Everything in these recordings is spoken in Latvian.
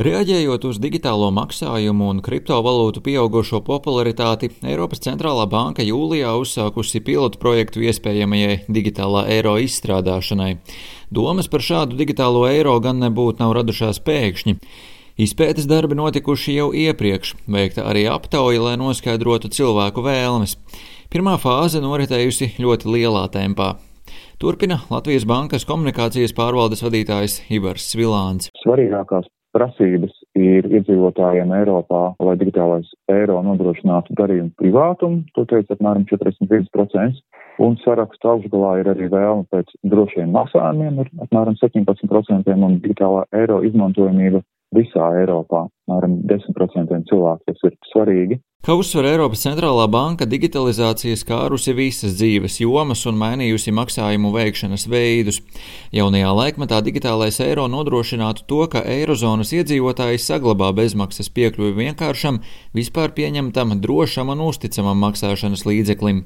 Reaģējot uz digitālo maksājumu un kriptovalūtu pieaugušo popularitāti, Eiropas centrālā banka jūlijā uzsākusi pilotu projektu iespējamajai digitālā eiro izstrādāšanai. Domas par šādu digitālo eiro gan nebūtu nav radušās pēkšņi. Izpētes darbi notikuši jau iepriekš, veikta arī aptauja, lai noskaidrotu cilvēku vēlmes. Pirmā fāze noritējusi ļoti lielā tempā. Turpina Latvijas Bankas komunikācijas pārvaldes vadītājs Ivars Svilāns. Svarīgākās prasības ir iedzīvotājiem Eiropā, lai digitālais eiro nodrošinātu darījumu privātumu, to teica apmēram 45%, un sarakstu augšgalā ir arī vēlme pēc drošiem maksājumiem ar apmēram 17% un digitālā eiro izmantojamība visā Eiropā, apmēram 10% cilvēku, tas ir svarīgi. Kā uzsver Eiropas centrālā banka, digitalizācija skārusi visas dzīves jomas un mainījusi maksājumu veikšanas veidus. Jaunajā laikmetā digitālais eiro nodrošinātu to, ka eirozonas iedzīvotāji saglabā bezmaksas piekļuvi vienkāršam, vispār pieņemtam, drošam un uzticamam maksāšanas līdzeklim.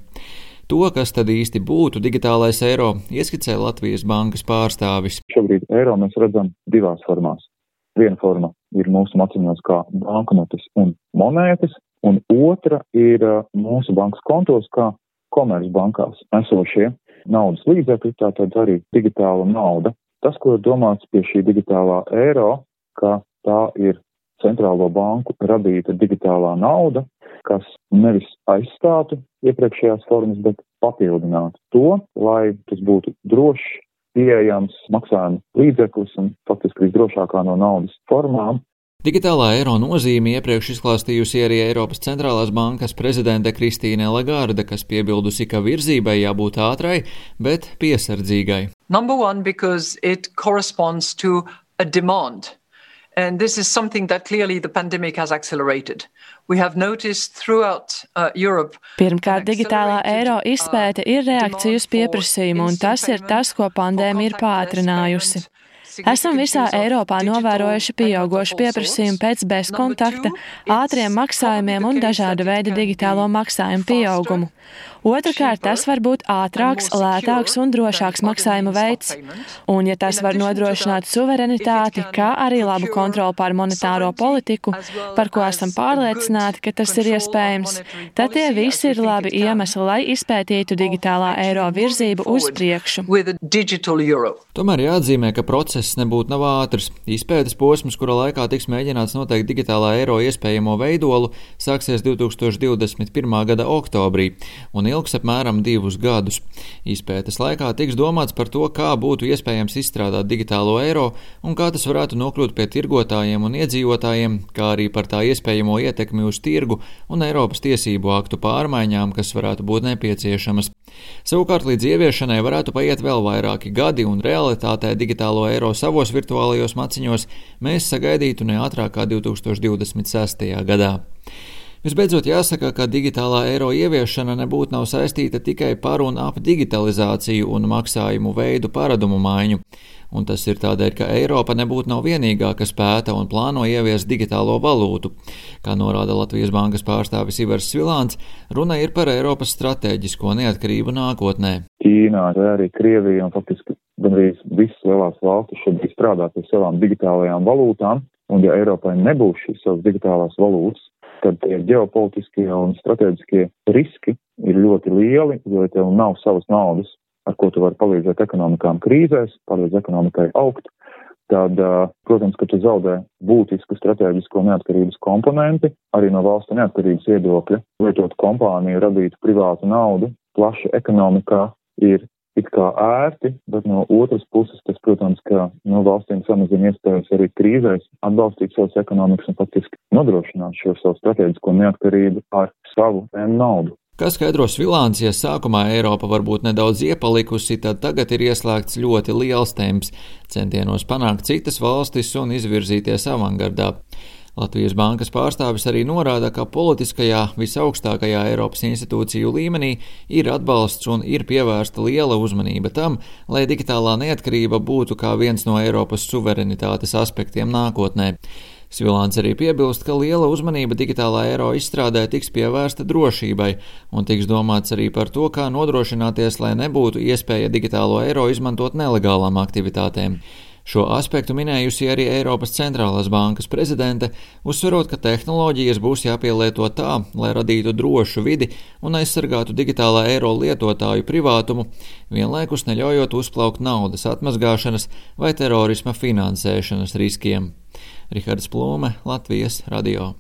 To, kas tad īsti būtu digitālais eiro, ieskicē Latvijas bankas pārstāvis. Šobrīd eiro mēs redzam divās formās. Viena forma ir mūsu maciņos kā banknotes un monētas, un otra ir mūsu bankas kontos kā komercbankās esošie naudas līdzekļi, tātad arī digitāla nauda. Tas, ko ir domāts pie šī digitālā eiro, ka tā ir centrālo banku radīta digitālā nauda, kas nevis aizstātu iepriekšējās formas, bet papildinātu to, lai tas būtu drošs, pieejams maksājuma līdzeklis un faktiski visdrošākā no naudas formām. Digitālā eiro nozīmi iepriekš izklāstījusi arī Eiropas centrālās bankas prezidente Kristīne Lagarde, kas piebildusi, ka virzībai jābūt ātrai, bet piesardzīgai. Number one, because it corresponds to a demand. And this is something that clearly the pandemic has accelerated. Uh, Pirmkārt, digitālā eiro uh, izpēte ir reakcija uz pieprasījumu, un tas ir tas, ko pandēmija ir pātrinājusi. Esam visā Eiropā novērojuši pieaugošu pieprasījumu pēc bezkontakta, ātriem maksājumiem un dažāda veida digitālo maksājumu pieaugumu. Otrakārt, tas var būt ātrāks, lētāks un drošāks maksājuma veids. Un, ja tas var nodrošināt suverenitāti, kā arī labu kontroli pār monetāro politiku, par ko esam pārliecināti, ka tas ir iespējams, tad tie visi ir labi iemesli, lai izpētītu digitālā eiro virzību uz priekšu. Tomēr jāatzīmē, ka process nebūtu nav ātrs. Izpētes posms, kura laikā tiks mēģināts noteikt digitālā eiro iespējamo veidolu, sāksies 2021. gada oktobrī un ilgs apmēram divus gadus. Izpētes laikā tiks domāts par to, kā būtu iespējams izstrādāt digitālo eiro un kā tas varētu nokļūt pie tirgotājiem un iedzīvotājiem, kā arī par tā iespējamo ietekmi uz tirgu un Eiropas tiesību aktu pārmaiņām, kas varētu būt nepieciešamas. Savukārt līdz ieviešanai varētu paiet vēl vairāki gadi, un realitātē digitālo eiro savos virtuālajos maciņos mēs sagaidītu ne ātrāk kā 2026. gadā. Visbeidzot, jāsaka, ka digitālā eiro ieviešana nebūtu nav saistīta tikai par un ap digitalizāciju un maksājumu veidu paradumu maiņu. Un tas ir tādēļ, ka Eiropa nebūtu nav vienīgā, kas pēta un plāno ieviest digitālo valūtu. Kā norāda Latvijas bankas pārstāvis Ivars Svilāns, runa ir par Eiropas stratēģisko neatkarību nākotnē. Ķīnā, arī Krievija un faktiski gandrīz visas lielās valstis šobrīd strādā pie savām digitālajām valūtām, un ja Eiropai nebūs šīs savas digitālās valūtas, tad tie ģeopolitiskie un strateģiskie riski ir ļoti lieli, jo ja tev nav savas naudas, ar ko tu vari palīdzēt ekonomikām krīzēs, palīdz ekonomikai augt, tad, protams, ka tu zaudē būtisku strateģisko neatkarības komponenti, arī no valsts neatkarības viedokļa. Lietot kompāniju, radīt privātu naudu, plaši ekonomikā ir it kā ērti, bet no otras puses tas, protams, ka no valstīm samazina iespējas arī krīzēs atbalstīt savas ekonomikas un faktiski nodrošināt šo savu strateģisko neatkarību ar savu naudu. Kā skaidros Vilāns, ja sākumā Eiropa varbūt nedaudz iepalikusi, tad tagad ir ieslēgts ļoti liels temps centienos panākt citas valstis un izvirzīties avangardā. Latvijas bankas pārstāvis arī norāda, ka politiskajā visaugstākajā Eiropas institūciju līmenī ir atbalsts un ir pievērsta liela uzmanība tam, lai digitālā neatkarība būtu kā viens no Eiropas suverenitātes aspektiem nākotnē. Svilāns arī piebilst, ka liela uzmanība digitālā eiro izstrādē tiks pievērsta drošībai un tiks domāts arī par to, kā nodrošināties, lai nebūtu iespēja digitālo eiro izmantot nelegālām aktivitātēm. Šo aspektu minējusi arī Eiropas centrālās bankas prezidente, uzsverot, ka tehnoloģijas būs jāpielieto tā, lai radītu drošu vidi un aizsargātu digitālā eiro lietotāju privātumu, vienlaikus neļaujot uzplaukt naudas atmazgāšanas vai terorisma finansēšanas riskiem. Rihards Plūme, Latvijas radio.